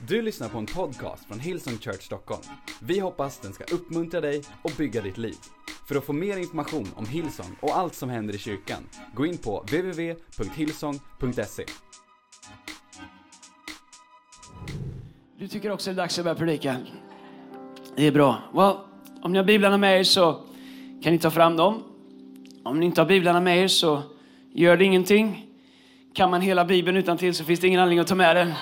Du lyssnar på en podcast från Hillsong Church Stockholm. Vi hoppas den ska uppmuntra dig och bygga ditt liv. För att få mer information om Hillsong och allt som händer i kyrkan, gå in på www.hillsong.se. Du tycker också det är dags att börja predika? Det är bra. Well, om ni har biblarna med er så kan ni ta fram dem. Om ni inte har biblarna med er så gör det ingenting. Kan man hela bibeln utan till så finns det ingen anledning att ta med den.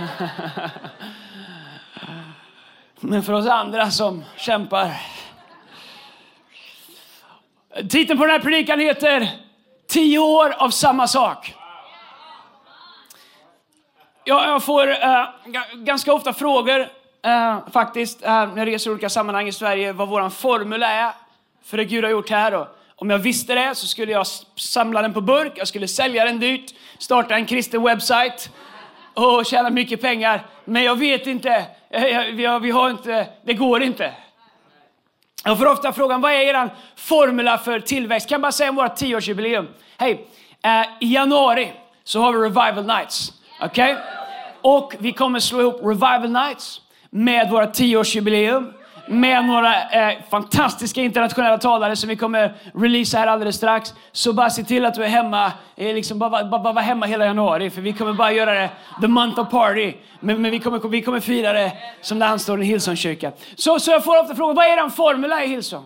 Men för oss andra som kämpar. Titeln på den här predikan heter Tio år av samma sak. Jag, jag får äh, ganska ofta frågor äh, faktiskt äh, när jag reser i olika sammanhang i Sverige vad vår formel är för det Gud har gjort här. Och om jag visste det så skulle jag samla den på burk, jag skulle sälja den dyrt, starta en kristen webbsite och tjäna mycket pengar. Men jag vet inte, vi har, vi har inte, det går inte. Jag får ofta frågan, vad är er formula för tillväxt? Kan jag bara säga om vårt tioårsjubileum? Hej, eh, i januari så har vi Revival Nights. Okej? Okay? Och vi kommer slå ihop Revival Nights med våra tioårsjubileum med några eh, fantastiska internationella talare som vi kommer releasa här alldeles strax. Så bara se till att du är hemma, eh, liksom bara, bara, bara vara hemma hela januari för vi kommer bara göra det the month of party. Men, men vi, kommer, vi kommer fira det som det anstår i Hillsongkyrkan. Så, så jag får ofta frågan, vad är den formula i Hillsong?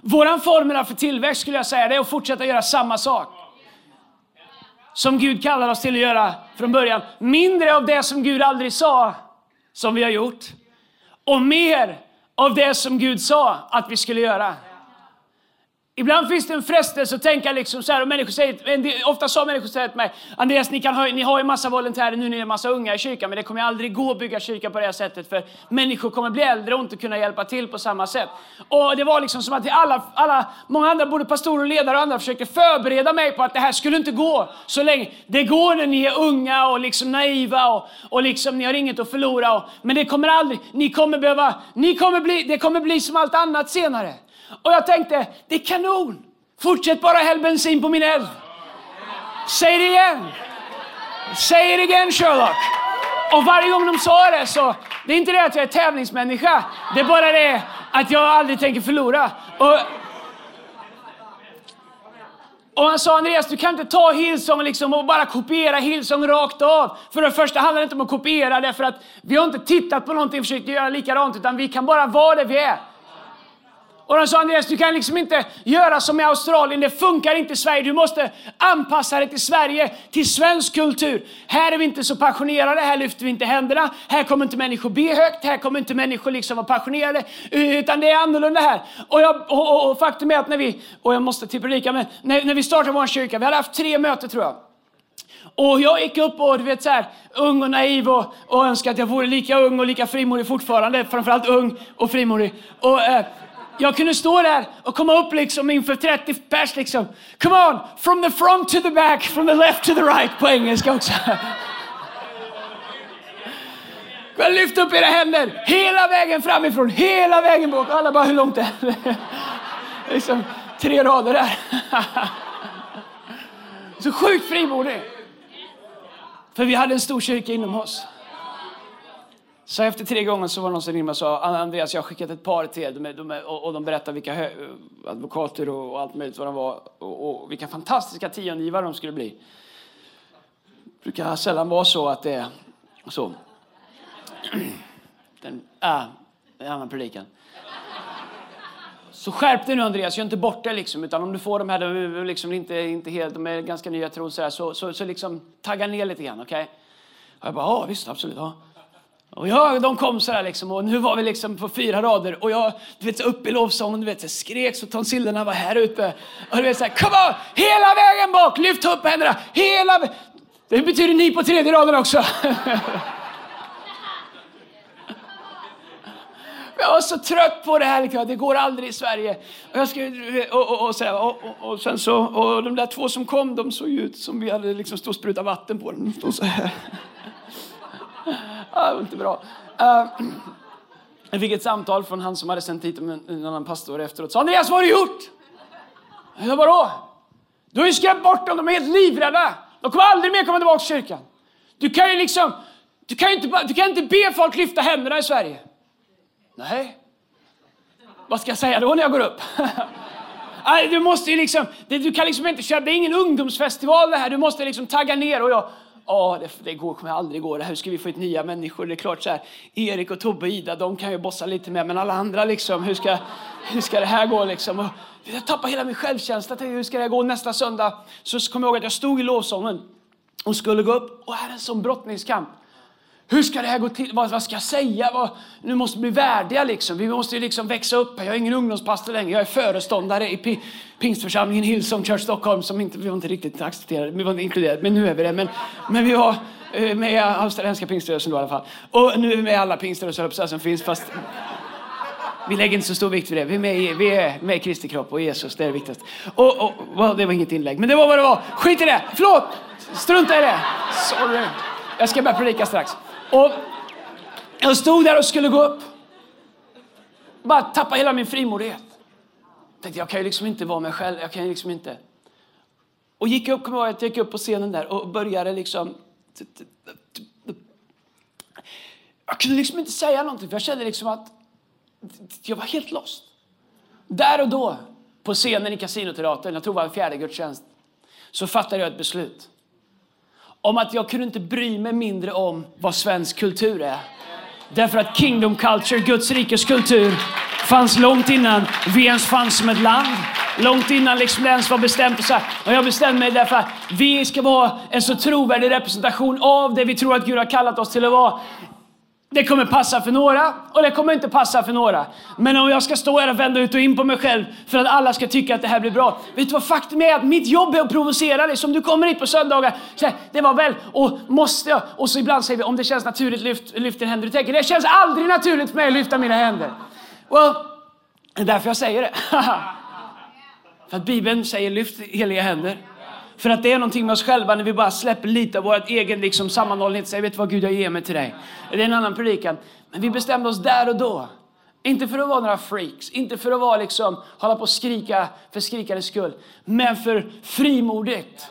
Vår formula för tillväxt skulle jag säga, det är att fortsätta göra samma sak som Gud kallar oss till att göra från början. Mindre av det som Gud aldrig sa, som vi har gjort. Och mer av det som Gud sa att vi skulle göra. Ibland finns det en frestelse att tänka liksom så här, och människor säger, ofta sa människor säger till mig, Andreas ni, kan ha, ni har ju massa volontärer nu, ni är en massa unga i kyrkan, men det kommer aldrig gå att bygga kyrka på det här sättet, för människor kommer bli äldre och inte kunna hjälpa till på samma sätt. Och det var liksom som att alla, alla, många andra, både pastorer och ledare och andra, försökte förbereda mig på att det här skulle inte gå så länge. Det går när ni är unga och liksom naiva och, och liksom ni har inget att förlora, och, men det kommer aldrig, ni kommer behöva, ni kommer bli, det kommer bli som allt annat senare. Och jag tänkte, det är kanon. Fortsätt bara häll bensin på min eld. Säg det igen. Säg det igen Sherlock. Och varje gång de sa det så, det är inte det att jag är tävlingsmänniska. Det är bara det att jag aldrig tänker förlora. Och, och han sa Andreas, du kan inte ta Hillsong liksom och bara kopiera Hillsong rakt av. För det första handlar det inte om att kopiera det för att vi har inte tittat på någonting och försökt göra likadant utan vi kan bara vara det vi är. Och de sa Andreas, du kan liksom inte göra som i Australien, det funkar inte i Sverige. Du måste anpassa dig till Sverige, till svensk kultur. Här är vi inte så passionerade, här lyfter vi inte händerna. Här kommer inte människor be högt, här kommer inte människor liksom vara passionerade. Utan det är annorlunda här. Och, jag, och, och och faktum är att när vi, och jag måste till predika, men när, när vi startade vår kyrka, vi hade haft tre möten tror jag. Och jag gick upp och du vet så här, ung och naiv och, och önskade att jag vore lika ung och lika frimodig fortfarande. Framförallt ung och frimodig. Och, eh, jag kunde stå där och komma upp liksom inför 30 pers liksom. Come on, from the front to the back, from the left to the right på engelska också. Lyft upp era händer hela vägen framifrån, hela vägen bak. Alla bara, hur långt är det? liksom tre rader där. Så sjukt frimodig. För vi hade en stor kyrka inom oss. Så efter tre gånger så var det någon som ringde och sa ah, Andreas, jag har skickat ett par till de de är, och, de berättar vilka advokater och, och, allt möjligt vad de var och, och vilka fantastiska tiongivare de skulle bli. Det brukar sällan vara så att det är så. Den, äh, en annan predikan. Så skärp dig nu Andreas, gör inte bort det liksom. Utan om du får de här, de är, liksom inte, inte helt, de är ganska nya tron så, så, så, så liksom tagga ner lite grann, okej? Okay? jag bara, ja visst, absolut. Ja. Och jag, de kom så här liksom och nu var vi liksom på fyra rader och jag du vet, upp i lovsången, du vet, skrek så tonsillerna var här ute. Och du vet så här, come on, hela vägen bak, lyft upp händerna, hela Det betyder ni på tredje raden också. Jag var så trött på det här, liksom. det går aldrig i Sverige. Och, jag ska, och, och, och, så och, och, och sen så, och de där två som kom, de såg ut som vi hade liksom stått och sprutat vatten på dem. De stod så här ah, inte bra. Uh, jag fick ett samtal från han som hade sänt hit en, en annan pastor efteråt. Sa Andreas, vad har du gjort? Jag vadå? Du har ju skrämt bort dem, de är helt livrädda. De kommer aldrig mer komma tillbaka till kyrkan. Du kan ju liksom, Du kan ju inte, du kan inte be folk lyfta händerna i Sverige. Nej. Vad ska jag säga då när jag går upp? Du måste ju liksom, du kan liksom inte köra, det är ingen ungdomsfestival det här. Du måste liksom tagga ner och jag, ja det, det går, kommer aldrig gå det här. Hur ska vi få hit nya människor? Det är klart så här, Erik och Tobbe och Ida, de kan ju bossa lite med, men alla andra liksom, hur ska, hur ska det här gå liksom? Och jag tappar hela min självkänsla, tänkte, hur ska det här gå nästa söndag? Så kommer jag ihåg att jag stod i lovsången och skulle gå upp och här är en sån brottningskamp. Hur ska det här gå till? Vad, vad ska jag säga? Vad, nu måste vi bli värdiga liksom. Vi måste liksom växa upp. Jag är ingen ungdomspastor längre. Jag är föreståndare i pi- pingstförsamlingen Hillsong Church Stockholm som inte, vi var inte riktigt accepterade. Vi var inte inkluderade, men nu är vi det. Men, men vi var eh, med i australienska pingströrelsen då i alla fall. Och nu är vi med i alla pingströrelser som finns fast vi lägger inte så stor vikt vid det. Vi är med i, vi är med i Kristi kropp och Jesus, det är det viktigaste. Och, och, well, det var inget inlägg, men det var vad det var. Skit i det! Förlåt! Strunta i det! Sorry. Jag ska börja predika strax. Och jag stod där och skulle gå upp. Bara tappa hela min frimodighet. Tänkte jag kan ju liksom inte vara mig själv. Jag kan ju liksom inte. Och gick upp, kommer jag jag gick upp på scenen där och började liksom. Jag kunde liksom inte säga någonting för jag kände liksom att jag var helt lost. Där och då, på scenen i Casinoteatern, jag tror det var en fjärde gudstjänst, så fattade jag ett beslut. Om att jag kunde inte bry mig mindre om vad svensk kultur är. Därför att kingdom culture, Guds rikes kultur, fanns långt innan vi ens fanns som ett land. Långt innan liksom det ens var bestämt. Och, så här. och jag bestämde mig därför att vi ska vara en så trovärdig representation av det vi tror att Gud har kallat oss till att vara. Det kommer passa för några och det kommer inte passa för några. Men om jag ska stå här och vända ut och in på mig själv för att alla ska tycka att det här blir bra. Vet du vad faktum är? Att mitt jobb är att provocera dig. Som du kommer hit på söndagar. Så här, det var väl, och måste jag? Och så ibland säger vi om det känns naturligt, lyft, lyft din händer. Du tänker, det känns aldrig naturligt för mig att lyfta mina händer. Well, det är därför jag säger det. för att Bibeln säger lyft heliga händer. För att det är någonting med oss själva när vi bara släpper lite av vår egen liksom sammanhållenhet. Säger, vet du vad Gud, jag ger mig till dig. Det är en annan predikan. Men vi bestämde oss där och då. Inte för att vara några freaks, inte för att vara liksom, hålla på och skrika för skrikandets skull. Men för frimodigt.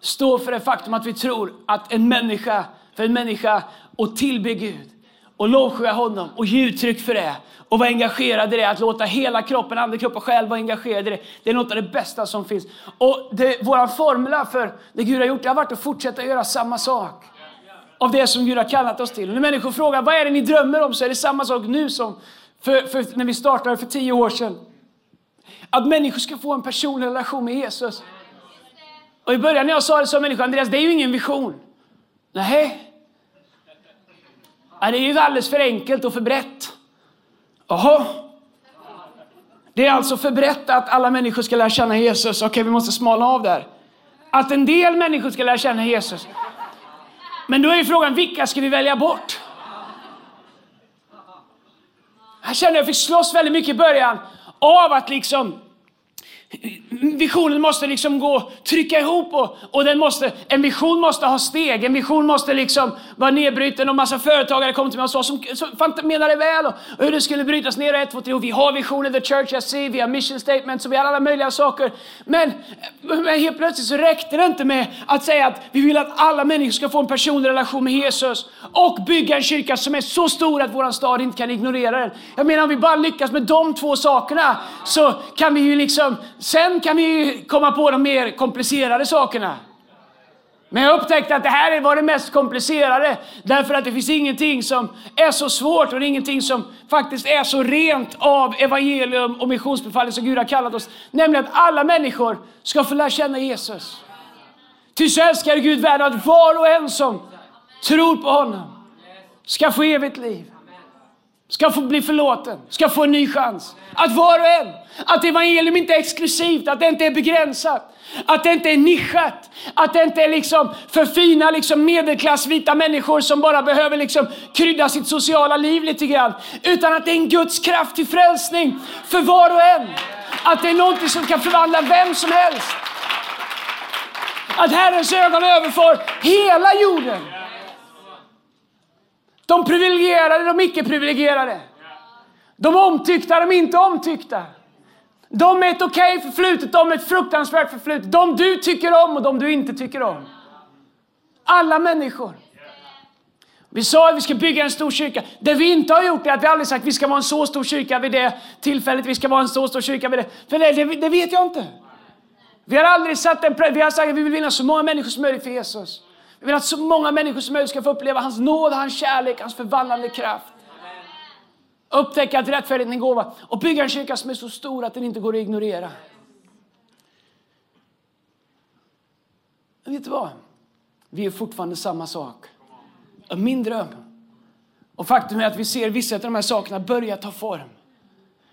Stå för det faktum att vi tror att en människa, för en människa att tillbe Gud och lovsjunga honom och ge uttryck för det och vara engagerad i det, att låta hela kroppen, ande, kropp och själ vara engagerad i det. Det är något av det bästa som finns. Och det, våra formula för det Gud har gjort, det har varit att fortsätta göra samma sak. Av det som Gud har kallat oss till. Och när människor frågar vad är det ni drömmer om så är det samma sak nu som för, för när vi startade för tio år sedan. Att människor ska få en personlig relation med Jesus. Och i början när jag sa det sa människor, Andreas det är ju ingen vision. Nej. Ja, det är ju alldeles för enkelt och för brett. Jaha. Det är alltså för brett att alla människor ska lära känna Jesus. Okej, vi måste smalna av där. Att en del människor ska lära känna Jesus. Men då är ju frågan, vilka ska vi välja bort? Jag kände att jag fick slåss väldigt mycket i början av att liksom Visionen måste liksom gå, trycka ihop och, och den måste, en vision måste ha steg. En vision måste liksom vara nedbruten och massa företagare kom till mig och sa som, som fant- menade väl och, och hur det skulle brytas ner ett, två, tre. Och vi har visionen, the church I see, vi har mission statements och vi har alla möjliga saker. Men, men helt plötsligt så räckte det inte med att säga att vi vill att alla människor ska få en personlig relation med Jesus och bygga en kyrka som är så stor att våran stad inte kan ignorera den. Jag menar om vi bara lyckas med de två sakerna så kan vi ju liksom, sen kan vi komma på de mer komplicerade sakerna. Men jag upptäckte att det här var det mest komplicerade därför att det finns ingenting som är så svårt och ingenting som faktiskt är så rent av evangelium och missionsbefallning som Gud har kallat oss. Nämligen att alla människor ska få lära känna Jesus. Ty så älskar Gud världen att var och en som tror på honom ska få evigt liv. Ska få bli förlåten, ska få en ny chans. Att var och en, att evangelium inte är exklusivt, att det inte är begränsat. Att det inte är nischat, att det inte är liksom för fina liksom medelklassvita människor som bara behöver liksom krydda sitt sociala liv lite grann. Utan att det är en Guds kraft till frälsning för var och en. Att det är någonting som kan förvandla vem som helst. Att Herrens ögon överför hela jorden. De privilegierade, de icke-privilegierade. De omtyckta, de inte omtyckta. De med ett okej okay förflutet, de med ett fruktansvärt förflutet. De du tycker om och de du inte tycker om. Alla människor. Vi sa att vi ska bygga en stor kyrka. Det vi inte har gjort är att vi aldrig sagt att vi ska vara en så stor kyrka vid det tillfället. Vi ska vara en så stor kyrka vid det. För det, det, det vet jag inte. Vi har aldrig satt en Vi har sagt att vi vill vinna så många människor som möjligt för Jesus. Vi vill att så många människor som möjligt ska få uppleva hans nåd, hans kärlek, hans förvandlande kraft. Upptäcka att rättfärdigheten är en gåva och bygga en kyrka som är så stor att den inte går att ignorera. Men vet du vad? Vi är fortfarande samma sak. Min dröm. Och faktum är att vi ser vissa av de här sakerna börja ta form.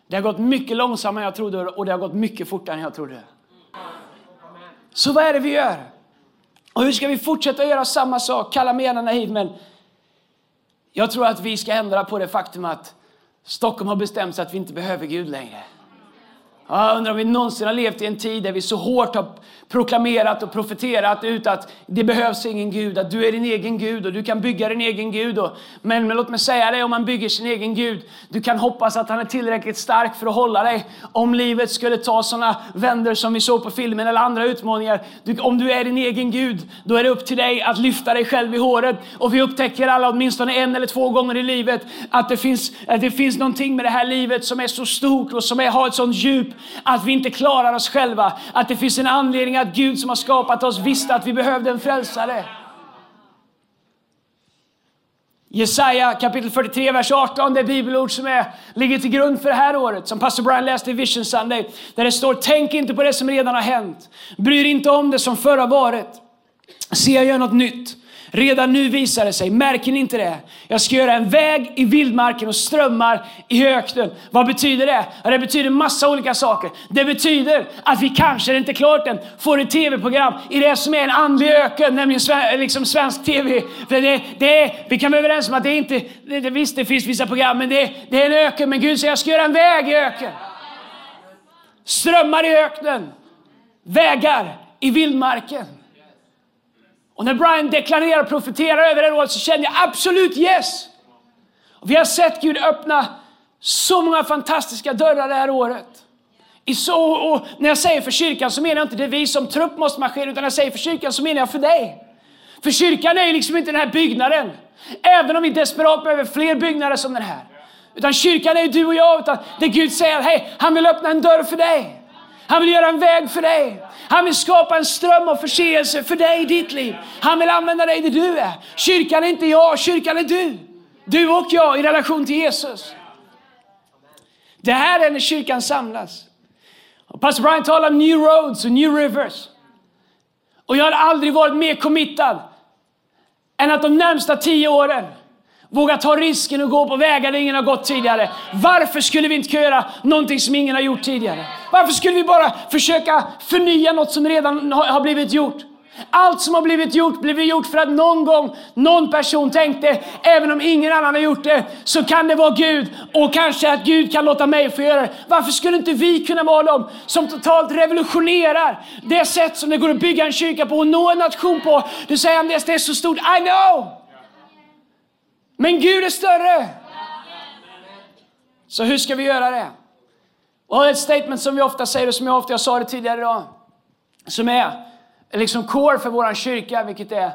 Det har gått mycket långsammare än jag trodde och det har gått mycket fortare än jag trodde. Så vad är det vi gör? Och hur ska vi fortsätta göra samma sak? Kalla mig gärna naiv, men jag tror att vi ska ändra på det faktum att Stockholm har bestämt sig att vi inte behöver Gud längre. Jag undrar om vi någonsin har levt i en tid där vi så hårt har proklamerat och profeterat ut att det behövs ingen Gud, att du är din egen Gud och du kan bygga din egen Gud. Och, men, men låt mig säga det, om man bygger sin egen Gud, du kan hoppas att han är tillräckligt stark för att hålla dig. Om livet skulle ta sådana vänder som vi såg på filmen eller andra utmaningar. Du, om du är din egen Gud, då är det upp till dig att lyfta dig själv i håret. Och vi upptäcker alla åtminstone en eller två gånger i livet att det finns, att det finns någonting med det här livet som är så stort och som är, har ett sånt djup att vi inte klarar oss själva. Att det finns en anledning att Gud som har skapat oss visste att vi behövde en frälsare. Jesaja kapitel 43, vers 18, det bibelord som är, ligger till grund för det här året, som pastor Brian läste i Vision Sunday, där det står Tänk inte på det som redan har hänt, bry dig inte om det som förr har varit. Se, jag gör något nytt. Redan nu visar det sig, märker ni inte det? Jag ska göra en väg i vildmarken och strömmar i öknen. Vad betyder det? Ja, det betyder massa olika saker. Det betyder att vi kanske, det är inte klart än, får ett tv-program i det som är en andlig öken, nämligen eh, liksom svensk tv. För det, det är, vi kan vara överens om att det är inte, det, det, visst det finns vissa program, men det, det är en öken. Men Gud säger jag ska göra en väg i öken. Strömmar i öknen. Vägar i vildmarken. Och när Brian deklarerar och profeterar över det året så känner jag absolut yes. Och vi har sett Gud öppna så många fantastiska dörrar det här året. I så, och när jag säger för kyrkan så menar jag inte det vi som trupp måste marschera, utan när jag säger för kyrkan så menar jag för dig. För kyrkan är ju liksom inte den här byggnaden. Även om vi desperat behöver fler byggnader som den här. Utan kyrkan är ju du och jag. Utan det Gud säger, hej, han vill öppna en dörr för dig. Han vill göra en väg för dig. Han vill skapa en ström av förseelse för dig i ditt liv. Han vill använda dig där du är. Kyrkan är inte jag, kyrkan är du. Du och jag i relation till Jesus. Det här är när kyrkan samlas. Och Pastor Brian talar om new roads och new rivers. Och jag har aldrig varit mer committad än att de närmsta tio åren Våga ta risken och gå på vägar där ingen har gått tidigare. Varför skulle vi inte kunna göra någonting som ingen har gjort tidigare? Varför skulle vi bara försöka förnya något som redan har blivit gjort? Allt som har blivit gjort blivit gjort för att någon gång någon person tänkte, även om ingen annan har gjort det, så kan det vara Gud och kanske att Gud kan låta mig få göra det. Varför skulle inte vi kunna vara de som totalt revolutionerar det sätt som det går att bygga en kyrka på och nå en nation på? Du säger Andreas, det är så stort. I know! Men Gud är större. Så hur ska vi göra det? Och ett statement som vi ofta säger och som jag ofta jag sa det tidigare idag. Som är liksom core för vår kyrka, vilket är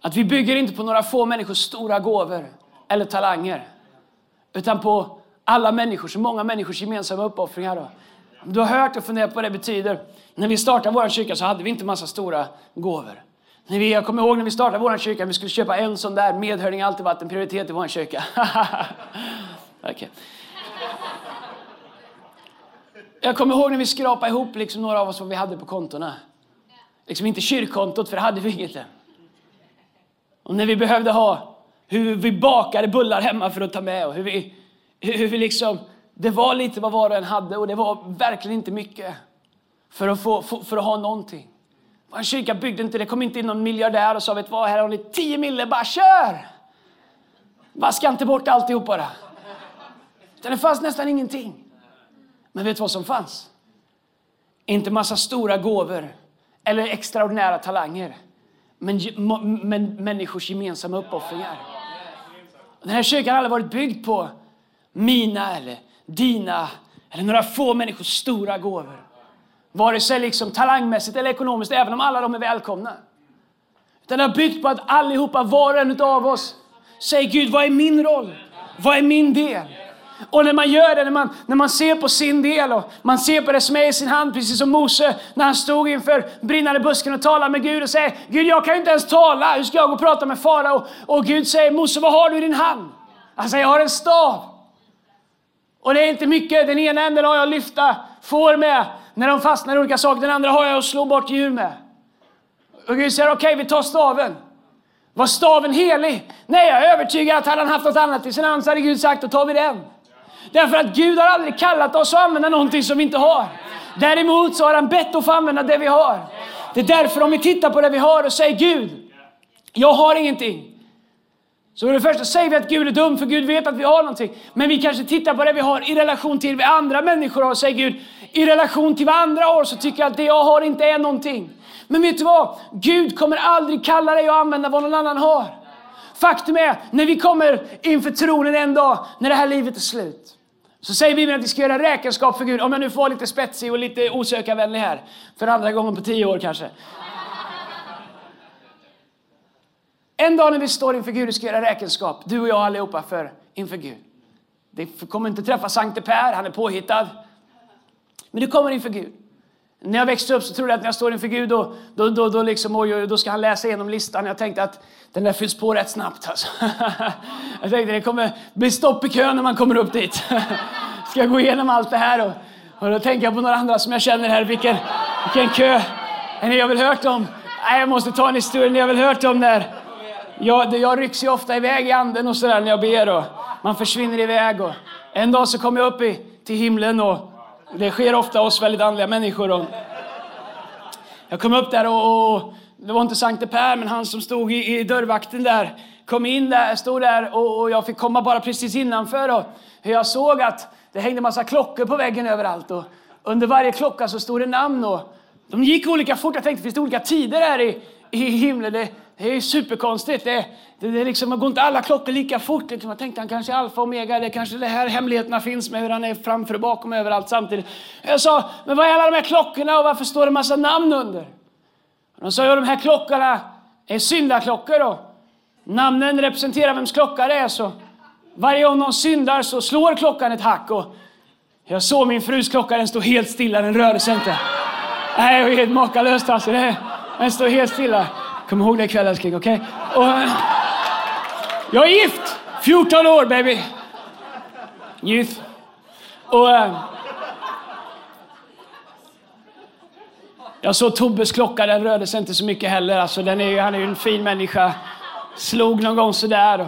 att vi bygger inte på några få människors stora gåvor eller talanger. Utan på alla människors, många människors gemensamma uppoffringar. Då. Du har hört och funderat på vad det betyder. När vi startade vår kyrka så hade vi inte massa stora gåvor. När vi, jag kommer ihåg när vi startade vår kyrka, vi skulle köpa en sån där. Medhörning har alltid varit en prioritet i vår kyrka. okay. Jag kommer ihåg när vi skrapade ihop liksom några av oss vad vi hade på kontona. Liksom inte kyrkkontot, för det hade vi inget. Och när vi behövde ha hur vi bakade bullar hemma för att ta med och hur vi, hur vi liksom, det var lite vad var och en hade och det var verkligen inte mycket för att, få, för att ha någonting. En kyrka byggde inte, det kom inte in någon miljardär och sa vet vad, här har ni 10 mille, bara kör! Vaska inte bort alltihop bara. Utan det fanns nästan ingenting. Men vet du vad som fanns? Inte massa stora gåvor eller extraordinära talanger. Men, men människors gemensamma uppoffringar. Den här kyrkan har aldrig varit byggd på mina eller dina eller några få människors stora gåvor. Vare sig liksom talangmässigt eller ekonomiskt, även om alla de är välkomna. Utan det har byggt på att allihopa, var och en av oss, säger Gud, vad är min roll? Vad är min del? Och när man gör det, när man, när man ser på sin del och man ser på det som är i sin hand, precis som Mose när han stod inför brinnande busken och talade med Gud och säger Gud, jag kan ju inte ens tala, hur ska jag gå och prata med farao? Och, och Gud säger Mose, vad har du i din hand? Han säger, jag har en stav. Och det är inte mycket, den ena änden har jag lyfta får med när de fastnar i olika saker, den andra har jag att slå bort djur med. Och Gud säger, okej, okay, vi tar staven. Var staven helig? Nej, jag är övertygad att hade han haft något annat i sin hand så hade Gud sagt, då tar vi den. Därför att Gud har aldrig kallat oss att använda någonting som vi inte har. Däremot så har han bett att få använda det vi har. Det är därför om vi tittar på det vi har och säger Gud, jag har ingenting. Så för det första säger vi att Gud är dum för Gud vet att vi har någonting. Men vi kanske tittar på det vi har i relation till vad andra människor har och säger Gud, i relation till vad andra har så tycker jag att det jag har inte är någonting. Men vet du vad? Gud kommer aldrig kalla dig att använda vad någon annan har. Faktum är, när vi kommer inför tronen en dag, när det här livet är slut. Så säger Bibeln att vi ska göra räkenskap för Gud. Om jag nu får vara lite spetsig och lite osökarvänlig här. För andra gången på tio år kanske. En dag när vi står inför Gud och ska göra räkenskap, du och jag allihopa, för, inför Gud. Det kommer inte träffa Sankte Per, han är påhittad. Men du kommer inför Gud. När jag växte upp så trodde jag att när jag står inför Gud då, då, då, då, liksom, oj, oj, då ska han läsa igenom listan. Jag tänkte att den där fylls på rätt snabbt. Alltså. Jag tänkte att det kommer bli stopp i kön när man kommer upp dit. Ska jag gå igenom allt det här? Och, och då tänker jag på några andra som jag känner här. Vilken, vilken kö! Är ni jag väl hört om? Nej, jag måste ta en historia. Ni har väl hört om där? Jag, jag rycks ju ofta iväg i anden och sådär när jag ber. Och man försvinner iväg. Och en dag så kommer jag upp i, till himlen och det sker ofta oss väldigt andliga människor. Och jag kom upp där och, och det var inte Sankte Per, men han som stod i, i dörrvakten där kom in där, stod där och, och, jag fick komma bara precis innanför. Och jag såg att det hängde massa klockor på väggen överallt. Och under varje klocka så stod det namn. Och de gick olika fort. Jag tänkte, finns det olika tider här i, i himlen? Det, det är superkonstigt. Det, det, det liksom, går inte alla klockor lika fort. Liksom, jag tänkte han kanske är alfa och omega. Det kanske det här hemligheterna finns med hur han är framför och bakom överallt samtidigt. Jag sa, men vad är alla de här klockorna och varför står det en massa namn under? De sa, ja de här klockorna är syndaklockor då. Namnen representerar vems klocka det är. Så varje gång någon syndar så slår klockan ett hack. Och jag såg min frus klocka, den stod helt stilla, den rörde sig inte. Nej, det är helt makalöst alltså. Den står helt stilla. Kom ihåg det ikväll älskling, okej? Okay? Eh, jag är gift! 14 år baby! Gift. Och... Äh, jag såg Tobbes klocka, den rörde sig inte så mycket heller. Alltså, den är, han är ju en fin människa. Slog någon gång sådär. Och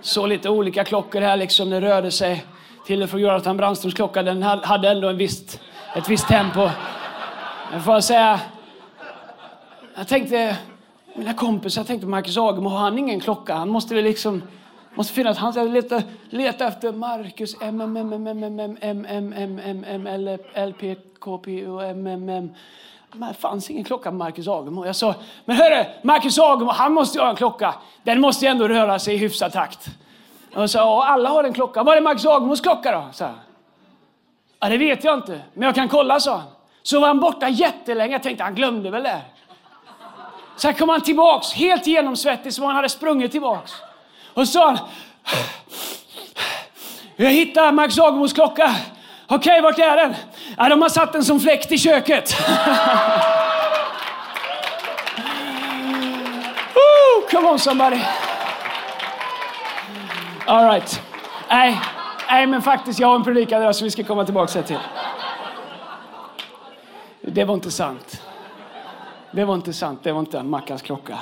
så lite olika klockor här liksom. Den rörde sig till och från Jonathan Brandströms klocka. Den hade ändå en visst, ett visst tempo. Men får jag säga, jag tänkte, mina kompisar tänkte Marcus Agemo, har han ingen klocka? Han måste väl liksom, måste finnas, han ska leta, leta efter Marcus M, M, M, M, M, M, M, M, M, M, M, L, L, P, K, P, O, M, M, M. Men det fanns ingen klocka på Marcus Agemo. Jag sa, men hörru, Marcus Agemo, han måste ju ha en klocka. Den måste ju ändå röra sig i hyfsad takt. Och så, ja, alla har en klocka. Var är Marcus Agemos klocka då? Så ja, det vet jag inte, men jag kan kolla, sa han. Så var han borta jättelänge. Jag tänkte, han glömde väl det. Sen kom han tillbaks, helt genomsvettig som han hade sprungit tillbaks. Och så sa han, jag hittade Max Agemos klocka. Okej, okay, vart är den? Ja, de har satt den som fläkt i köket. Woo, come on somebody. All right. Nej, nej, men faktiskt, jag har en predikan där som vi ska komma tillbaka till. Det var inte sant. Det var inte sant. Det var inte Mackans klocka.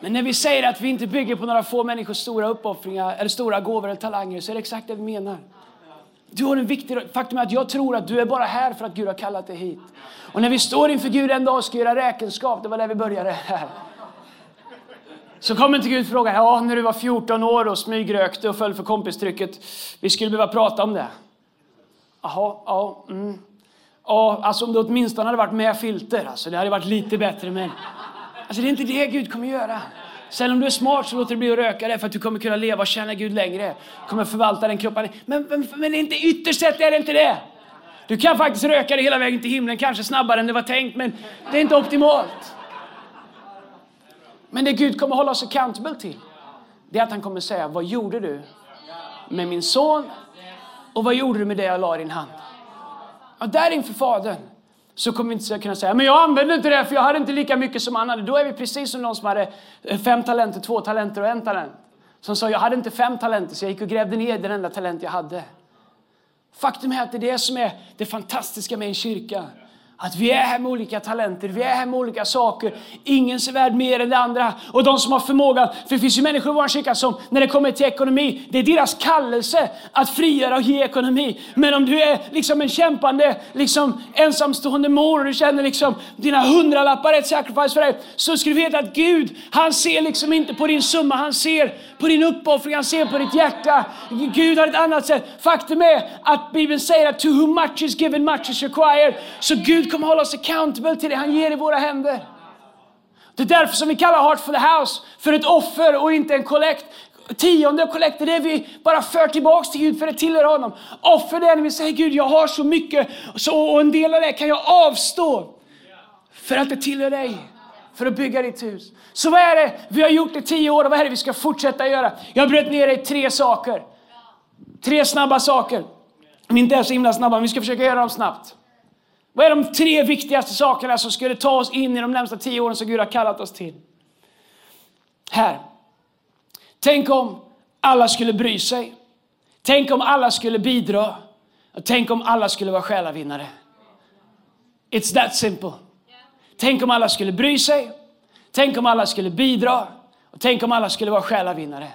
Men när vi säger att vi inte bygger på några få människors stora uppoffringar eller stora gåvor eller talanger så är det exakt det vi menar. Du har en viktig faktum är att jag tror att du är bara här för att Gud har kallat dig hit. Och när vi står inför Gud en dag och ska göra räkenskap, det var där vi började här. Så kommer inte Gud fråga, ja när du var 14 år och smygrökte och föll för kompistrycket, vi skulle behöva prata om det. Jaha, ja, mm. Ja, alltså om det åtminstone hade varit med filter, alltså det hade varit lite bättre men Alltså det är inte det Gud kommer göra. Sen om du är smart så låter det bli att röka det för att du kommer kunna leva och känna Gud längre. kommer förvalta den kroppen. Men, men, men inte ytterst sett är det inte det. Du kan faktiskt röka det hela vägen till himlen, kanske snabbare än det var tänkt, men det är inte optimalt. Men det Gud kommer hålla oss accountable till, det är att han kommer säga, vad gjorde du med min son och vad gjorde du med det jag la i din hand? Ja, där inför Fadern så kommer vi inte kunna säga, men jag använde inte det för jag hade inte lika mycket som han hade. Då är vi precis som någon som hade eh, fem talenter, två talenter och en talent. Som sa, jag hade inte fem talenter så jag gick och grävde ner den enda talent jag hade. Faktum är att det är det som är det fantastiska med en kyrka. Att vi är här med olika talenter, vi är här med olika saker. Ingen är värd mer än det andra. Och de som har förmågan, för det finns ju människor i vår kyrka som, när det kommer till ekonomi, det är deras kallelse att frigöra och ge ekonomi. Men om du är liksom en kämpande, liksom ensamstående mor och du känner liksom dina hundralappar är ett sacrifice för dig, så ska du veta att Gud, han ser liksom inte på din summa, han ser på din uppoffring, han ser på ditt hjärta. Gud har ett annat sätt. Faktum är att Bibeln säger att to whom much is given, much is required. Så Gud kommer hålla oss accountable till det han ger i våra händer. Det är därför som vi kallar Heart for the House för ett offer och inte en kollekt. Tionde och kollekt är det vi bara för tillbaks till Gud för det tillhör honom. Offer det är när vi säger Gud jag har så mycket så, och en del av det kan jag avstå för att det tillhör dig för att bygga ditt hus. Så vad är det vi har gjort i tio år och vad är det vi ska fortsätta göra? Jag bröt ner det i tre saker. Tre snabba saker. De inte är så himla snabba, men vi ska försöka göra dem snabbt. Vad är de tre viktigaste sakerna som skulle ta oss in i de närmsta tio åren som Gud har kallat oss till? Här. Tänk om alla skulle bry sig. Tänk om alla skulle bidra. Och tänk om alla skulle vara själavinnare. It's that simple. Tänk om alla skulle bry sig. Tänk om alla skulle bidra. Och tänk om alla skulle vara själavinnare.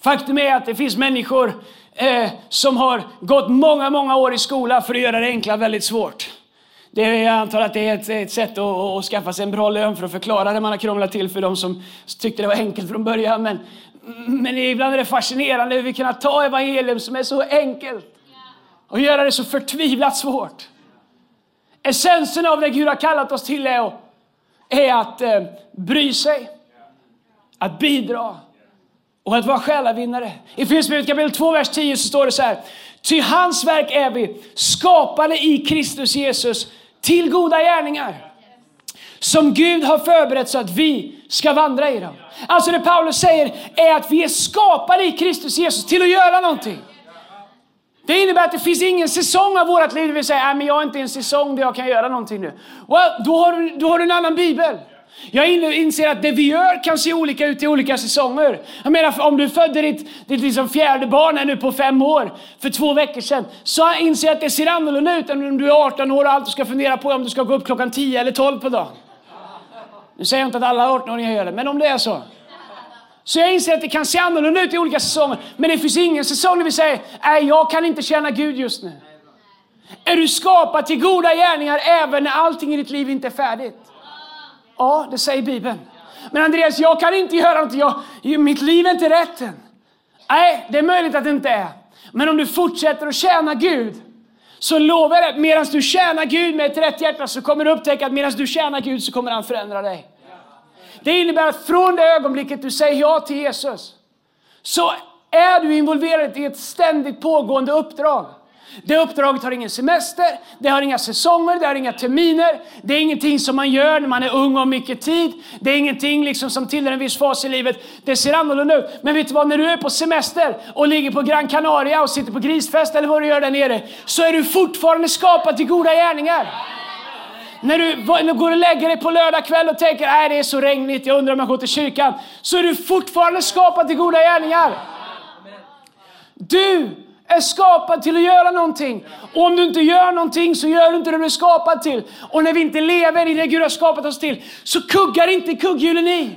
Faktum är att det finns människor eh, som har gått många, många år i skola för att göra det enkla väldigt svårt. Det är, jag antar att det är ett, ett sätt att, att, skaffa sig en bra lön för att förklara det man har krånglat till för de som tyckte det var enkelt från början. Men, men ibland är det fascinerande hur vi kan ta evangelium som är så enkelt och göra det så förtvivlat svårt. Essensen av det Gud har kallat oss till är, är att eh, bry sig, att bidra och att vara själavinnare. I Filipperbrevet kapitel 2, vers 10 så står det så här. Ty hans verk är vi, skapade i Kristus Jesus till goda gärningar som Gud har förberett så att vi ska vandra i dem. Alltså det Paulus säger är att vi är skapade i Kristus Jesus till att göra någonting. Det innebär att det finns ingen säsong av vårt liv där vi säger äh, att jag är inte i en säsong där jag kan göra någonting nu. Well, då, har du, då har du en annan bibel. Jag inser att det vi gör kan se olika ut i olika säsonger. Jag menar, om du födde ditt, ditt liksom fjärde barn här nu på fem år, för två veckor sedan, så inser jag att det ser annorlunda ut än om du är 18 år och allt du ska fundera på om du ska gå upp klockan 10 eller 12 på dagen. Nu säger jag inte att alla 18-åringar gör det, men om det är så. Så jag inser att det kan se annorlunda ut i olika säsonger. Men det finns ingen säsong där vi säger, nej jag kan inte tjäna Gud just nu. Är du skapad till goda gärningar även när allting i ditt liv inte är färdigt? Ja, det säger Bibeln. Men Andreas, jag kan inte göra något. Jag, mitt liv är inte rätt än. Nej, det är möjligt att det inte är. Men om du fortsätter att tjäna Gud så lovar jag dig, medan du tjänar Gud med ett rätt hjärta så kommer du upptäcka att medan du tjänar Gud så kommer han förändra dig. Det innebär att från det ögonblicket du säger ja till Jesus så är du involverad i ett ständigt pågående uppdrag. Det uppdraget har ingen semester, det har inga säsonger, det har inga terminer. Det är ingenting som man gör när man är ung och har mycket tid. Det är ingenting liksom som tillhör en viss fas i livet. Det ser annorlunda ut. Men vet du vad, när du är på semester och ligger på Gran Canaria och sitter på grisfest eller vad du gör där nere, så är du fortfarande skapad till goda gärningar. När du, när du går och lägger dig på lördag kväll och tänker att det är så regnigt, jag undrar om jag går till kyrkan. Så är du fortfarande skapad till goda gärningar. Du är skapad till att göra någonting. Och om du inte gör någonting så gör du inte det du är skapad till. Och när vi inte lever i det Gud har skapat oss till så kuggar inte kugghjulen i.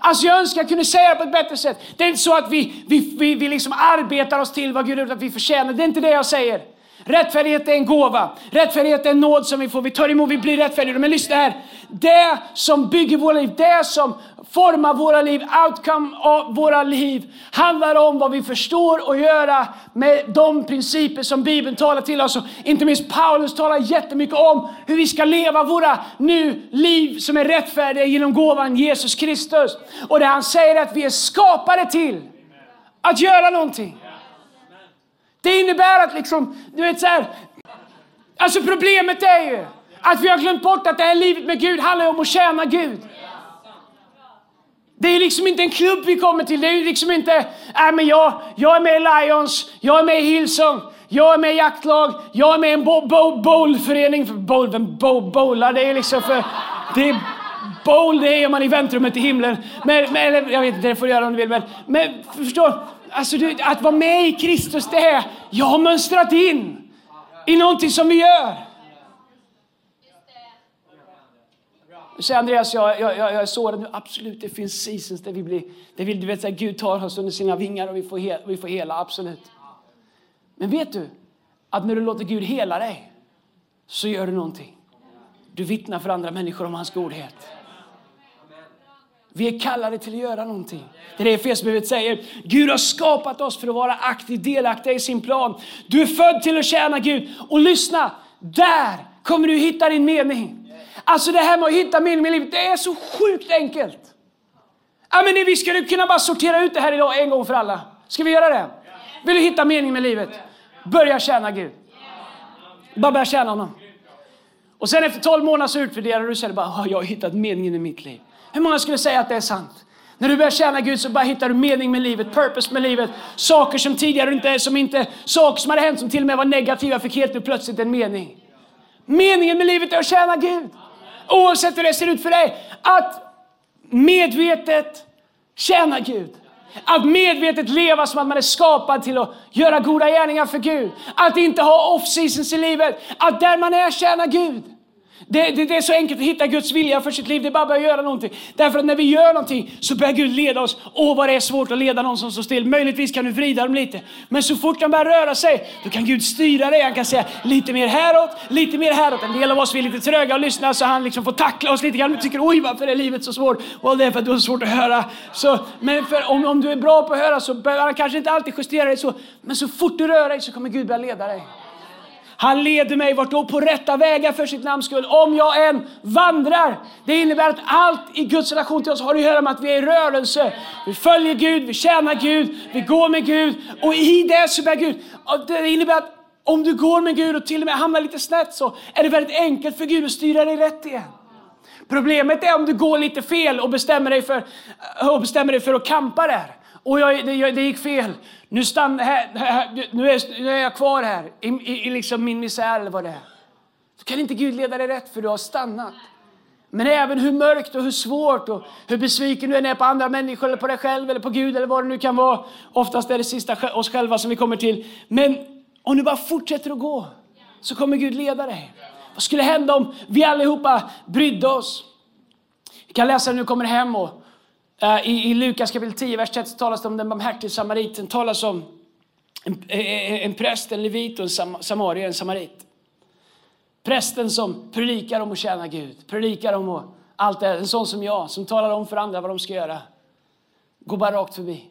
Alltså jag önskar jag kunde säga det på ett bättre sätt. Det är inte så att vi, vi, vi, vi liksom arbetar oss till vad Gud har gjort, att vi förtjänar. Det är inte det jag säger. Rättfärdighet är en gåva. Rättfärdighet är en nåd som vi får. Vi tar emot, vi blir rättfärdiga. Men lyssna här. Det som bygger våra liv, det som formar våra liv, outcome av våra liv, handlar om vad vi förstår och göra med de principer som Bibeln talar till oss. Och inte minst Paulus talar jättemycket om hur vi ska leva våra nu liv som är rättfärdiga genom gåvan Jesus Kristus. Och det han säger är att vi är skapade till att göra någonting. Det innebär att liksom, du vet så här, alltså problemet är ju att vi har glömt bort att det här livet med Gud handlar om att tjäna Gud. Det är liksom inte en klubb vi kommer till. Det är liksom inte, äh, men jag, jag är med i Lions, jag är med i Hillsong, jag är med i jaktlag, jag är med i en bo, bo, bowlförening. Bowl, vem bo, bowlar? Det är liksom för... Det är, bowl, det är man i väntrummet i himlen. Men, men, jag vet inte, det får du göra om du vill. Men, men förstår, alltså, du, att vara med i Kristus, det är, jag har mönstrat in i någonting som vi gör. Säger Andreas, jag, jag, jag, jag är sårad nu. Absolut, det finns seasons där vi blir, där vi, du vet, så här, Gud tar oss under sina vingar och vi får, he, vi får hela, absolut. Men vet du att när du låter Gud hela dig så gör du någonting. Du vittnar för andra människor om hans godhet. Vi är kallade till att göra någonting. Det är det Efesierbrevet säger. Gud har skapat oss för att vara aktivt delaktiga i sin plan. Du är född till att tjäna Gud. Och lyssna, där kommer du hitta din mening. Alltså det här med att hitta mening med livet, det är så sjukt enkelt. Ja, men vi skulle kunna bara sortera ut det här idag en gång för alla. Ska vi göra det? Vill du hitta mening med livet? Börja tjäna Gud. Bara börja tjäna honom. Och sen efter 12 månader så utvärderar du och säger bara, jag har hittat meningen i mitt liv. Hur många skulle säga att det är sant? När du börjar tjäna Gud så bara hittar du mening med livet, purpose med livet. Saker som tidigare inte, som inte, saker som hade hänt som till och med var negativa fick helt nu plötsligt en mening. Meningen med livet är att tjäna Gud. Oavsett hur det ser ut för dig. Att medvetet tjäna Gud. Att medvetet leva som att man är skapad till att göra goda gärningar för Gud. Att inte ha off-seasons i livet. Att där man är tjäna Gud. Det, det, det, är så enkelt att hitta Guds vilja för sitt liv. Det är bara att börja göra någonting. Därför att när vi gör någonting så börjar Gud leda oss. Åh, vad det är svårt att leda någon som står still. Möjligtvis kan du vrida dem lite. Men så fort de börjar röra sig, då kan Gud styra dig. Han kan säga lite mer häråt, lite mer häråt. En del av oss är lite tröga och lyssna så han liksom får tackla oss lite grann. Vi tycker oj, varför är livet så svårt? Och det är för att du har svårt att höra. Så, men för, om, om du är bra på att höra så behöver han kanske inte alltid justera dig så. Men så fort du rör dig så kommer Gud börja leda dig. Han leder mig vart då på rätta vägar för sitt namns skull. Om jag än vandrar. Det innebär att allt i Guds relation till oss har att göra med att vi är i rörelse. Vi följer Gud, vi tjänar Gud, vi går med Gud. Och i det så bär Gud. Det innebär att om du går med Gud och till och med hamnar lite snett så är det väldigt enkelt för Gud att styra dig rätt igen. Problemet är om du går lite fel och bestämmer dig för, och bestämmer dig för att kampa där. Och jag, det, det gick fel. Nu, stann, här, här, nu, är, nu är jag kvar här i, i, i liksom min misär eller vad det är. Så kan inte Gud leda dig rätt för du har stannat. Men även hur mörkt och hur svårt och hur besviken du än är på andra människor eller på dig själv eller på Gud eller vad det nu kan vara. Oftast är det sista oss själva som vi kommer till. Men om du bara fortsätter att gå så kommer Gud leda dig. Vad skulle hända om vi allihopa brydde oss? Vi kan läsa när du kommer hem och Eh, I, I Lukas kapitel 10, vers 30 talas det om den barmhärtige samariten. talas om en, eh, eh, en präst, en levit och en sam, samarier, en samarit. Prästen som predikar om att tjäna Gud, predikar om att, allt det, en sån som jag, som talar om för andra vad de ska göra. Går bara rakt förbi.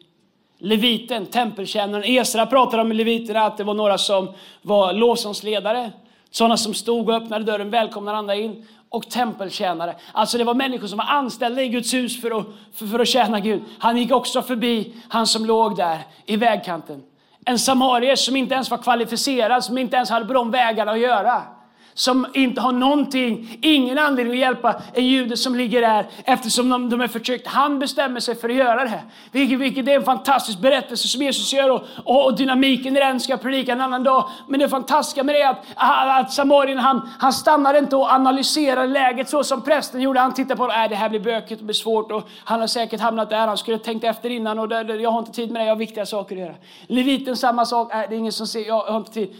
Leviten, tempeltjänaren. Esra pratade om leviterna att det var några som var lovsångsledare. Sådana som stod och öppnade dörren, välkomnade andra in och tempeltjänare. Alltså det var människor som var anställda i Guds hus för att, för, för att tjäna Gud. Han gick också förbi han som låg där i vägkanten. En samarier som inte ens var kvalificerad, som inte ens hade på de vägarna att göra som inte har någonting, ingen anledning att hjälpa en jude som ligger där eftersom de, de är förtryckta. Han bestämmer sig för att göra det. Vilket, vilket är en fantastisk berättelse som Jesus gör och, och, och dynamiken i den ska jag predika en annan dag. Men det fantastiska med det är att, att Samarien han, han stannar inte och analyserar läget så som prästen gjorde. Han tittar på det, äh, det här blir bökigt och blir svårt och han har säkert hamnat där. Han skulle ha tänkt efter innan och det, det, jag har inte tid med det, jag har viktiga saker att göra. Leviten samma sak, äh, det är ingen som ser, jag har inte tid.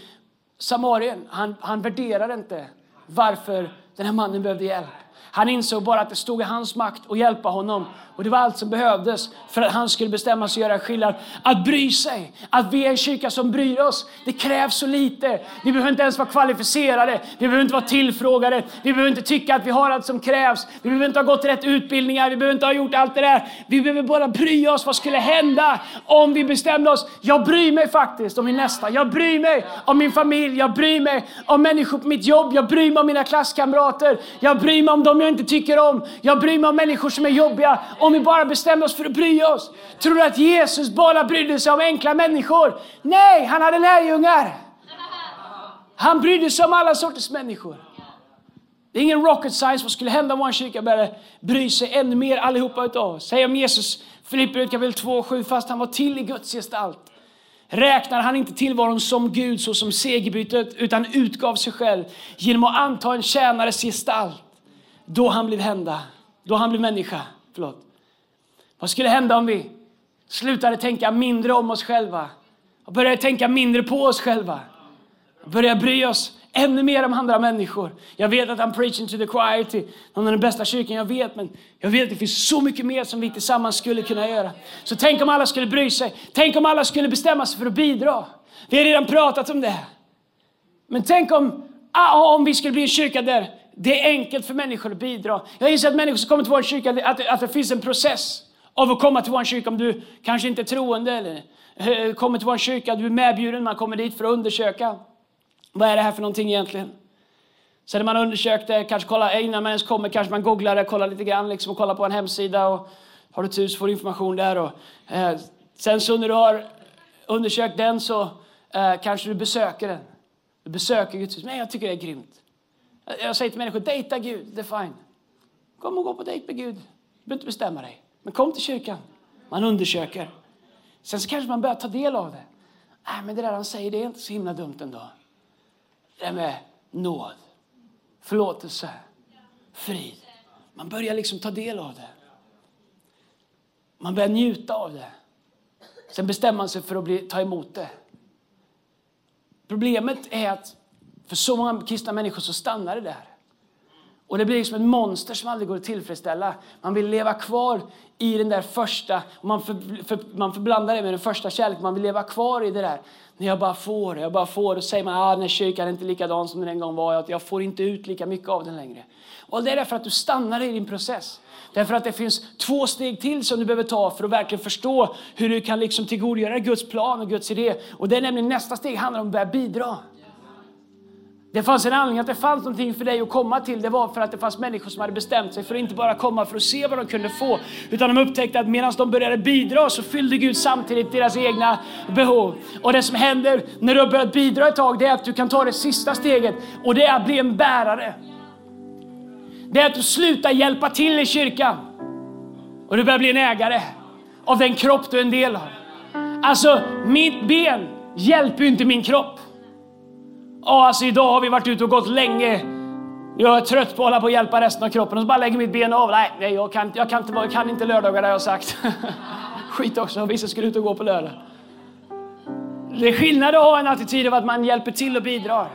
Samarien, han, han värderar inte varför den här mannen behövde hjälp. Han insåg bara att det stod i hans makt att hjälpa honom. Och det var allt som behövdes för att han skulle bestämma sig att göra skillnad. Att bry sig, att vi är en kyrka som bryr oss. Det krävs så lite. Vi behöver inte ens vara kvalificerade, vi behöver inte vara tillfrågade, vi behöver inte tycka att vi har allt som krävs. Vi behöver inte ha gått rätt utbildningar, vi behöver inte ha gjort allt det där. Vi behöver bara bry oss. Vad skulle hända om vi bestämde oss? Jag bryr mig faktiskt om min nästa. Jag bryr mig om min familj. Jag bryr mig om människor på mitt jobb. Jag bryr mig om mina klasskamrater. Jag bryr mig om de dem jag inte tycker om. Jag bryr mig om människor som är jobbiga om vi bara bestämmer oss för att bry oss. Tror du att Jesus bara brydde sig om enkla människor? Nej, han hade lärjungar. Han brydde sig om alla sorters människor. Det är ingen rocket science. Vad skulle hända om vår kyrka började bry sig ännu mer allihopa utav oss? Säg om Jesus, Filipperbrevet kapitel 2 7, fast han var till i Guds gestalt räknar han inte tillvaron som Gud så som segerbytet utan utgav sig själv genom att anta en tjänares gestalt. Då han blev hända, då han blev människa. Förlåt. Vad skulle hända om vi slutade tänka mindre om oss själva och började tänka mindre på oss själva? Började bry oss ännu mer om andra människor. Jag vet att I'm preaching to the choir till någon av den bästa kyrkan jag vet, men jag vet att det finns så mycket mer som vi tillsammans skulle kunna göra. Så tänk om alla skulle bry sig. Tänk om alla skulle bestämma sig för att bidra. Vi har redan pratat om det. Men tänk om, ah, om vi skulle bli en kyrka där det är enkelt för människor att bidra. Jag inser att människor som kommer till vår kyrka, att, att det finns en process av att komma till vår kyrka. Om du kanske inte är troende eller eh, kommer till vår kyrka, du är medbjuden, man kommer dit för att undersöka. Vad är det här för någonting egentligen? Sen när man undersökt det, kanske kolla, eh, innan man ens kommer, kanske man googlar det, kollar lite grann liksom, och kollar på en hemsida. Och har du tur så får du information där. Och, eh, sen så när du har undersökt den så eh, kanske du besöker den. Du besöker Guds hus. Men jag tycker det är grymt. Jag säger till människor, dejta Gud, det är fine. Kom och gå på dejt med Gud. Du behöver inte bestämma dig. Men kom till kyrkan. Man undersöker. Sen så kanske man börjar ta del av det. Nej, men det där han säger, det är inte så himla dumt ändå. Det där med nåd, förlåtelse, frid. Man börjar liksom ta del av det. Man börjar njuta av det. Sen bestämmer man sig för att bli, ta emot det. Problemet är att för så många kristna människor så stannar det där. Och det blir som ett monster som aldrig går att tillfredsställa. Man vill leva kvar i den där första, man, för, för, man förblandar det med den första kärleken, man vill leva kvar i det där. När jag bara får, jag bara får, då säger man att ah, den här kyrkan är inte likadan som den en gång var, jag får inte ut lika mycket av den längre. Och det är därför att du stannar i din process. Därför att det finns två steg till som du behöver ta för att verkligen förstå hur du kan liksom tillgodogöra Guds plan och Guds idé. Och det är nämligen nästa steg handlar om att börja bidra. Det fanns en anledning att det fanns någonting för dig att komma till. Det var för att det fanns människor som hade bestämt sig för att inte bara komma för att se vad de kunde få. Utan de upptäckte att medan de började bidra så fyllde Gud samtidigt deras egna behov. Och det som händer när du har börjat bidra ett tag, det är att du kan ta det sista steget. Och det är att bli en bärare. Det är att du slutar hjälpa till i kyrkan. Och du börjar bli en ägare av den kropp du är en del av. Alltså, mitt ben hjälper ju inte min kropp. Ja, alltså idag har vi varit ute och gått länge. Jag är trött på att hålla på och hjälpa resten av kroppen och så bara lägger mitt ben av. Nej, nej jag, kan, jag, kan inte, jag kan inte lördagar har jag sagt. Skit också, vissa skulle ut och gå på lördag. Det är skillnad att ha en attityd av att man hjälper till och bidrar.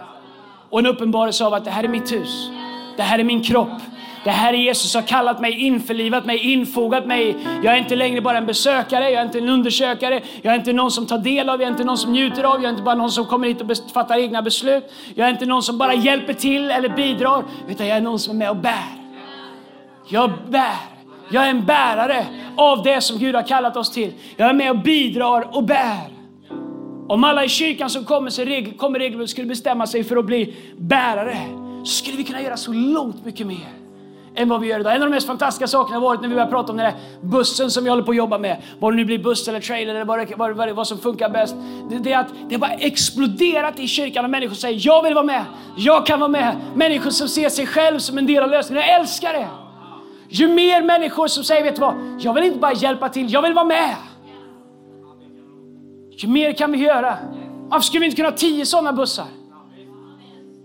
Och en uppenbarelse av att det här är mitt hus. Det här är min kropp. Det här är Jesus har kallat mig, införlivat mig, infogat mig. Jag är inte längre bara en besökare, jag är inte en undersökare, jag är inte någon som tar del av, jag är inte någon som njuter av, jag är inte bara någon som kommer hit och fattar egna beslut. Jag är inte någon som bara hjälper till eller bidrar, utan jag är någon som är med och bär. Jag bär. Jag är en bärare av det som Gud har kallat oss till. Jag är med och bidrar och bär. Om alla i kyrkan som kommer, sig, kommer regelbundet skulle bestämma sig för att bli bärare, skulle vi kunna göra så långt mycket mer än vad vi gör idag. En av de mest fantastiska sakerna har varit när vi börjar prata om den där bussen som vi håller på att jobba med. Vad det nu blir buss eller trailer eller vad, vad, vad, vad som funkar bäst. Det, det, är att det har bara exploderat i kyrkan och människor säger jag vill vara med, jag kan vara med. Människor som ser sig själv som en del av lösningen. Jag älskar det! Ju mer människor som säger, vet du vad, jag vill inte bara hjälpa till, jag vill vara med. Ju mer kan vi göra. Varför skulle vi inte kunna ha tio sådana bussar?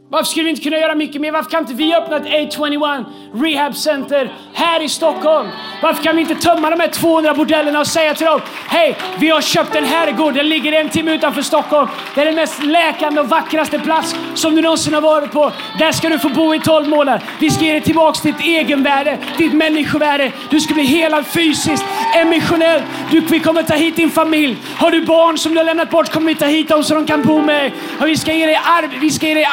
Varför skulle vi inte kunna göra mycket mer? Varför kan inte vi öppna ett A21 Rehab Center här i Stockholm? Varför kan vi inte tömma de här 200 bordellerna och säga till dem, hej, vi har köpt en herrgård, den ligger en timme utanför Stockholm. Det är den mest läkande och vackraste plats som du någonsin har varit på. Där ska du få bo i 12 månader. Vi ska ge dig tillbaks ditt egenvärde, ditt människovärde. Du ska bli helad fysiskt, emotionellt. Du, vi kommer ta hit din familj. Har du barn som du har lämnat bort kommer vi ta hit dem så de kan bo med dig. Vi ska ge dig, ar vi ska ge dig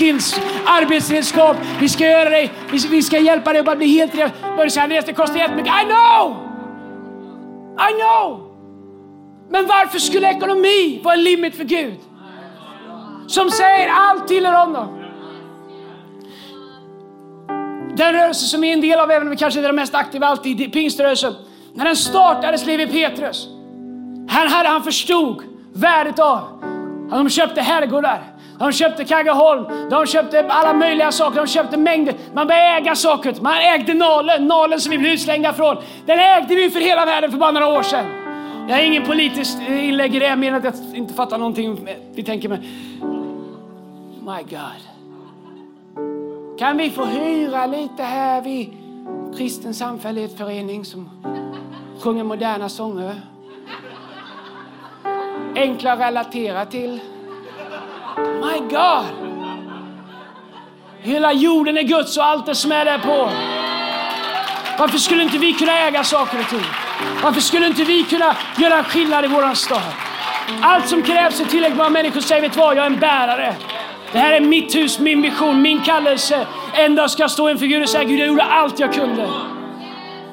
skills, arbetsredskap. Vi ska göra dig, vi, ska hjälpa dig att bli helt rätt. Börja säga Andreas, det kostar jättemycket. I know! I know! Men varför skulle ekonomi vara en limit för Gud? Som säger allt tillhör honom. Den rörelse som är en del av, även om vi kanske inte är den mest aktiva alltid, pingströrelsen. När den startades, Levi Petrus, han, hade, han förstod värdet av att de köpte herrgårdar de köpte Kaggeholm, de köpte alla möjliga saker, de köpte mängder. Man började äga saker. Man ägde Nalen, Nalen som vi blev utslängda från. Den ägde vi för hela världen för bara några år sedan. Jag har ingen politiskt inlägg i det, jag att jag inte fattar någonting vi tänker med. My God. Kan vi få hyra lite här vid Kristen samfällighetsförening som sjunger moderna sånger? Enkla att relatera till. My God! Hela jorden är Guds och allt det som är där på. Varför skulle inte vi kunna äga saker och ting? Varför skulle inte vi kunna göra en skillnad i våran stad? Allt som krävs är tillräckligt många människor säger, vet du vad, jag är en bärare. Det här är mitt hus, min vision, min kallelse. En dag ska jag stå inför Gud och säga, Gud jag gjorde allt jag kunde.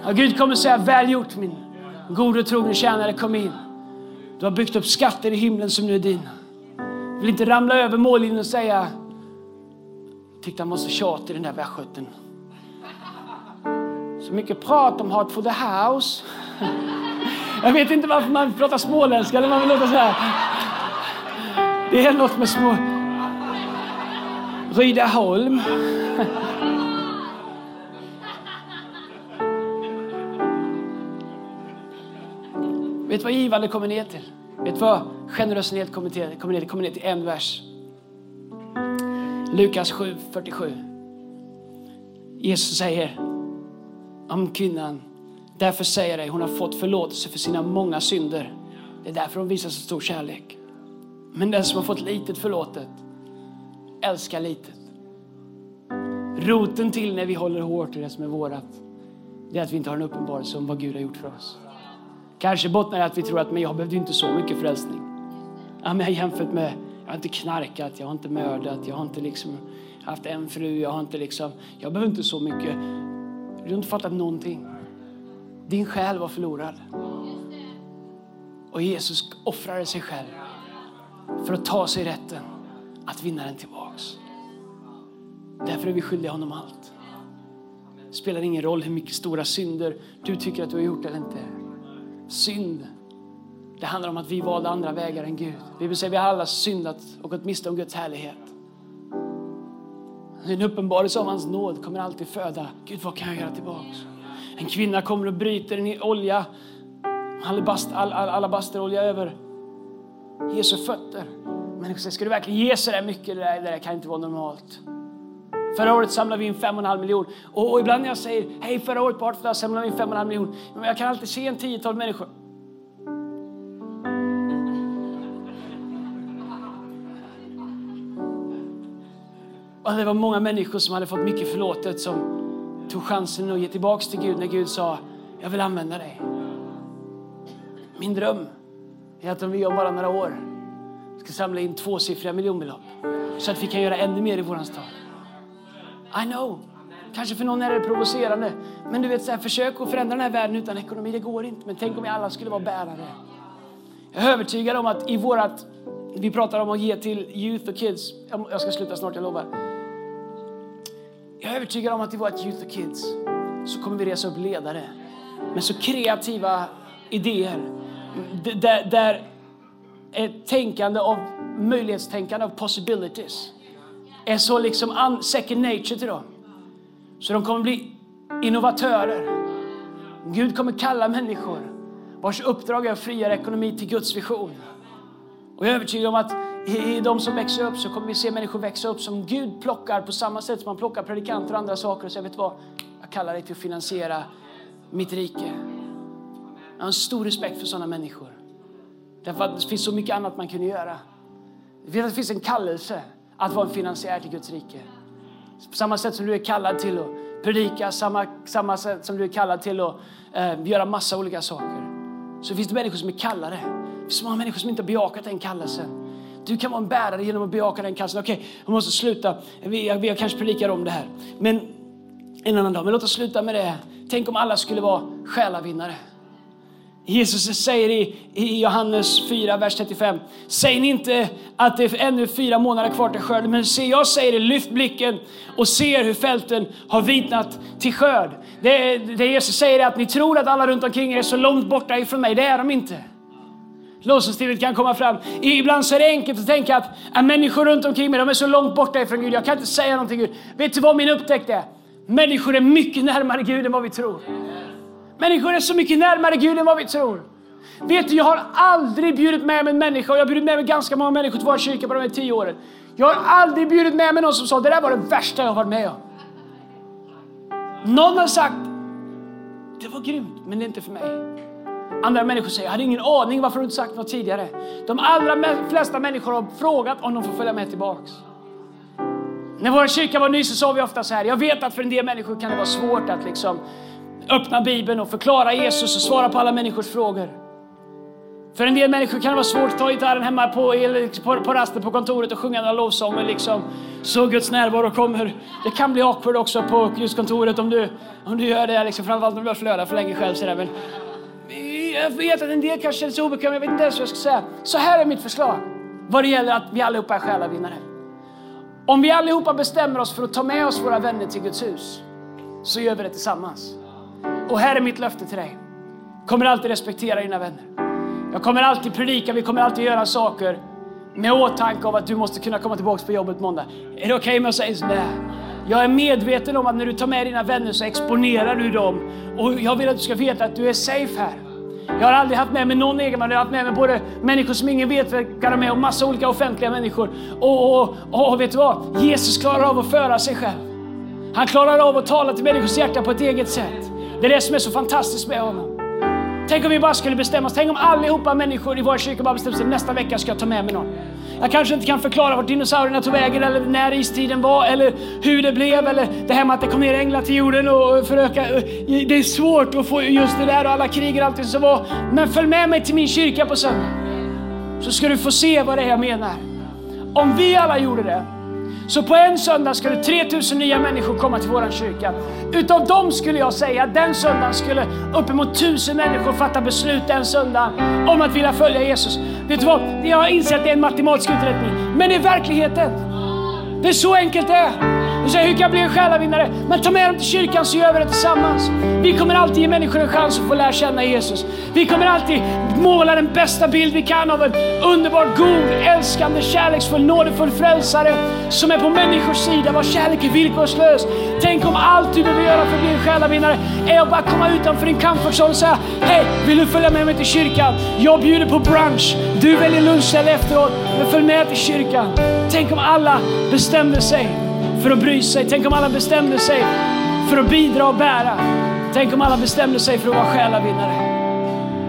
Och Gud kommer säga, väl gjort min gode och trogne tjänare, kom in. Du har byggt upp skatter i himlen som nu är dina. Vill inte ramla över mållinjen och säga, tyckte han var så tjatig den där västgöten. Så mycket prat om Heart for the House. Jag vet inte varför man pratar småländska eller man vill låta så här. Det är något med små... Rydaholm. Vet du vad givande kommer ner till? Vet du vad generositet kommer, till, kommer, ner, kommer ner till? En vers. Lukas 7, 47. Jesus säger om kvinnan, därför säger jag dig, hon har fått förlåtelse för sina många synder. Det är därför hon visar så stor kärlek. Men den som har fått litet förlåtet, älskar litet. Roten till när vi håller hårt i det som är vårat, det är att vi inte har en uppenbarelse om vad Gud har gjort för oss. Kanske bottnar i att vi tror att men jag behövde inte så mycket frälsning. Ja, men jämfört med, jag har inte knarkat, jag har inte mördat, jag har inte liksom haft en fru, jag har inte liksom, jag behöver inte så mycket. Du har inte fattat någonting. Din själ var förlorad. Och Jesus offrade sig själv för att ta sig rätten att vinna den tillbaks. Därför är vi skyldiga honom allt. Det spelar ingen roll hur mycket stora synder du tycker att du har gjort eller inte. Synd, det handlar om att vi valde andra vägar än Gud. Vi säger vi har alla syndat och gått miste om Guds härlighet. En uppenbarelse av hans nåd kommer alltid föda, Gud vad kan jag göra tillbaks? En kvinna kommer och bryter en olja, alabast, al, al, alabasterolja över Jesu fötter. Men säger, ska du verkligen ge så där mycket? Det där, det där kan inte vara normalt. Förra året samlade vi in 5,5 miljon. Och, och, ibland när jag säger, hej förra året på Artflöda samlade vi in 5,5 miljon. Men jag kan alltid se en tiotal människor. Och det var många människor som hade fått mycket förlåtet som tog chansen att ge tillbaka till Gud när Gud sa, jag vill använda dig. Min dröm är att om vi om bara några år ska samla in tvåsiffriga miljonbelopp så att vi kan göra ännu mer i våran stad. I know. Kanske för någon är det provocerande. Men du vet, så här, försök att förändra den här världen utan ekonomi, det går inte. Men tänk om vi alla skulle vara bärare. Jag är övertygad om att i vårat, vi pratar om att ge till youth och kids. Jag ska sluta snart, jag lovar. Jag är övertygad om att i vårt youth och kids så kommer vi resa upp ledare med så kreativa idéer. Där, där ett tänkande av möjlighetstänkande av possibilities är så liksom second nature till dem. Så de kommer bli innovatörer. Gud kommer kalla människor vars uppdrag är att frigöra ekonomi till Guds vision. Och jag är övertygad om att i de som växer upp så kommer vi se människor växa upp som Gud plockar på samma sätt som man plockar predikanter och andra saker och säger, vet vad? Jag kallar dig till att finansiera mitt rike. Jag har en stor respekt för sådana människor. Därför att det finns så mycket annat man kunde göra. Det finns en kallelse att vara en finansiär till Guds rike. På samma sätt som du är kallad till att predika, samma, samma sätt som du är kallad till att eh, göra massa olika saker. Så finns det människor som är kallade. Det finns många människor som inte har bejakat den kallelsen. Du kan vara en bärare genom att bejaka den kallelsen. Okej, okay, jag måste sluta. Vi, jag, jag kanske predikar om det här. Men en annan dag. Men låt oss sluta med det. Tänk om alla skulle vara själavinnare. Jesus säger i, i Johannes 4, vers 35. Säg ni inte att det är ännu fyra månader kvar till skörden. Men se, jag säger det, lyft blicken och ser hur fälten har vitnat till skörd. Det, det Jesus säger är att ni tror att alla runt omkring er är så långt borta ifrån mig. Det är de inte. Lovsångsteamet kan komma fram. Ibland så är det enkelt att tänka att, att människor runt omkring mig, de är så långt borta ifrån Gud. Jag kan inte säga någonting Gud. Vet du vad min upptäckt är? Människor är mycket närmare Gud än vad vi tror. Människor är så mycket närmare Gud än vad vi tror. Vet du, jag har aldrig bjudit med mig en människa, och jag har bjudit med mig ganska många människor till vår kyrka på de här tio åren. Jag har aldrig bjudit med mig någon som sa det där var det värsta jag har varit med om. Någon har sagt det var grymt, men det är inte för mig. Andra människor säger jag hade ingen aning varför du inte sagt något tidigare. De allra flesta människor har frågat om de får följa med tillbaks. När vår kyrka var ny så sa vi ofta så här. Jag vet att för en del människor kan det vara svårt att liksom öppna Bibeln och förklara Jesus och svara på alla människors frågor. För en del människor kan det vara svårt att ta gitarren hemma på, på, på rasten på kontoret och sjunga några lovsånger liksom. Så Guds närvaro kommer. Det kan bli awkward också på just kontoret om du, om du gör det, liksom, framförallt om du har flödat för länge själv. Så där, Men jag vet att en del kanske känner sig obekväma, jag vet inte ens vad jag ska säga. Så här är mitt förslag vad det gäller att vi allihopa är själavinnare. Om vi allihopa bestämmer oss för att ta med oss våra vänner till Guds hus, så gör vi det tillsammans. Och här är mitt löfte till dig. Kommer alltid respektera dina vänner. Jag kommer alltid predika, vi kommer alltid göra saker med åtanke av att du måste kunna komma tillbaka på jobbet måndag. Är det okej okay om jag säger sådär? Jag är medveten om att när du tar med dina vänner så exponerar du dem. Och jag vill att du ska veta att du är safe här. Jag har aldrig haft med mig någon egen man. Jag har haft med mig både människor som ingen vet vilka de är och massa olika offentliga människor. Och, och, och vet du vad? Jesus klarar av att föra sig själv. Han klarar av att tala till människors hjärta på ett eget sätt. Det är det som är så fantastiskt med honom. Tänk om vi bara skulle bestämma oss. Tänk om allihopa människor i vår kyrka bara bestämde sig nästa vecka ska jag ta med mig någon. Jag kanske inte kan förklara vart dinosaurierna tog vägen eller när istiden var eller hur det blev eller det här med att det kom ner änglar till jorden och föröka. Det är svårt att få just det där och alla krig och allting som var. Men följ med mig till min kyrka på söndag. Så ska du få se vad det är jag menar. Om vi alla gjorde det så på en söndag skulle 3000 nya människor komma till våran kyrka. Utav dem skulle jag säga att den söndagen skulle uppemot 1000 människor fatta beslut den söndagen om att vilja följa Jesus. Vet du vad? Jag har insett att det är en matematisk uträkning. Men i verkligheten, det är så enkelt det är. Du säger, hur kan jag bli en själavinnare? Men ta med dem till kyrkan så gör vi det tillsammans. Vi kommer alltid ge människor en chans att få lära känna Jesus. Vi kommer alltid måla den bästa bild vi kan av en underbart god, älskande, kärleksfull, nådefull frälsare som är på människors sida, vars kärlek är villkorslös. Tänk om allt du behöver göra för att bli en själavinnare är att bara komma utanför din comfort zone och säga, hej, vill du följa med mig till kyrkan? Jag bjuder på brunch. Du väljer lunch eller efteråt, men följ med till kyrkan. Tänk om alla bestämde sig för att bry sig. Tänk om alla bestämde sig för att bidra och bära. Tänk om alla bestämde sig för att vara själavinnare.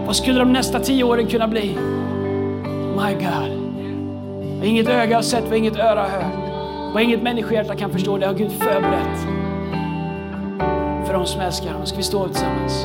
Vad skulle de nästa tio åren kunna bli? My God. Vad inget öga har sett, vad inget öra har hört, vad inget människohjärta kan förstå, det har Gud förberett för de som älskar honom. Ska vi stå tillsammans?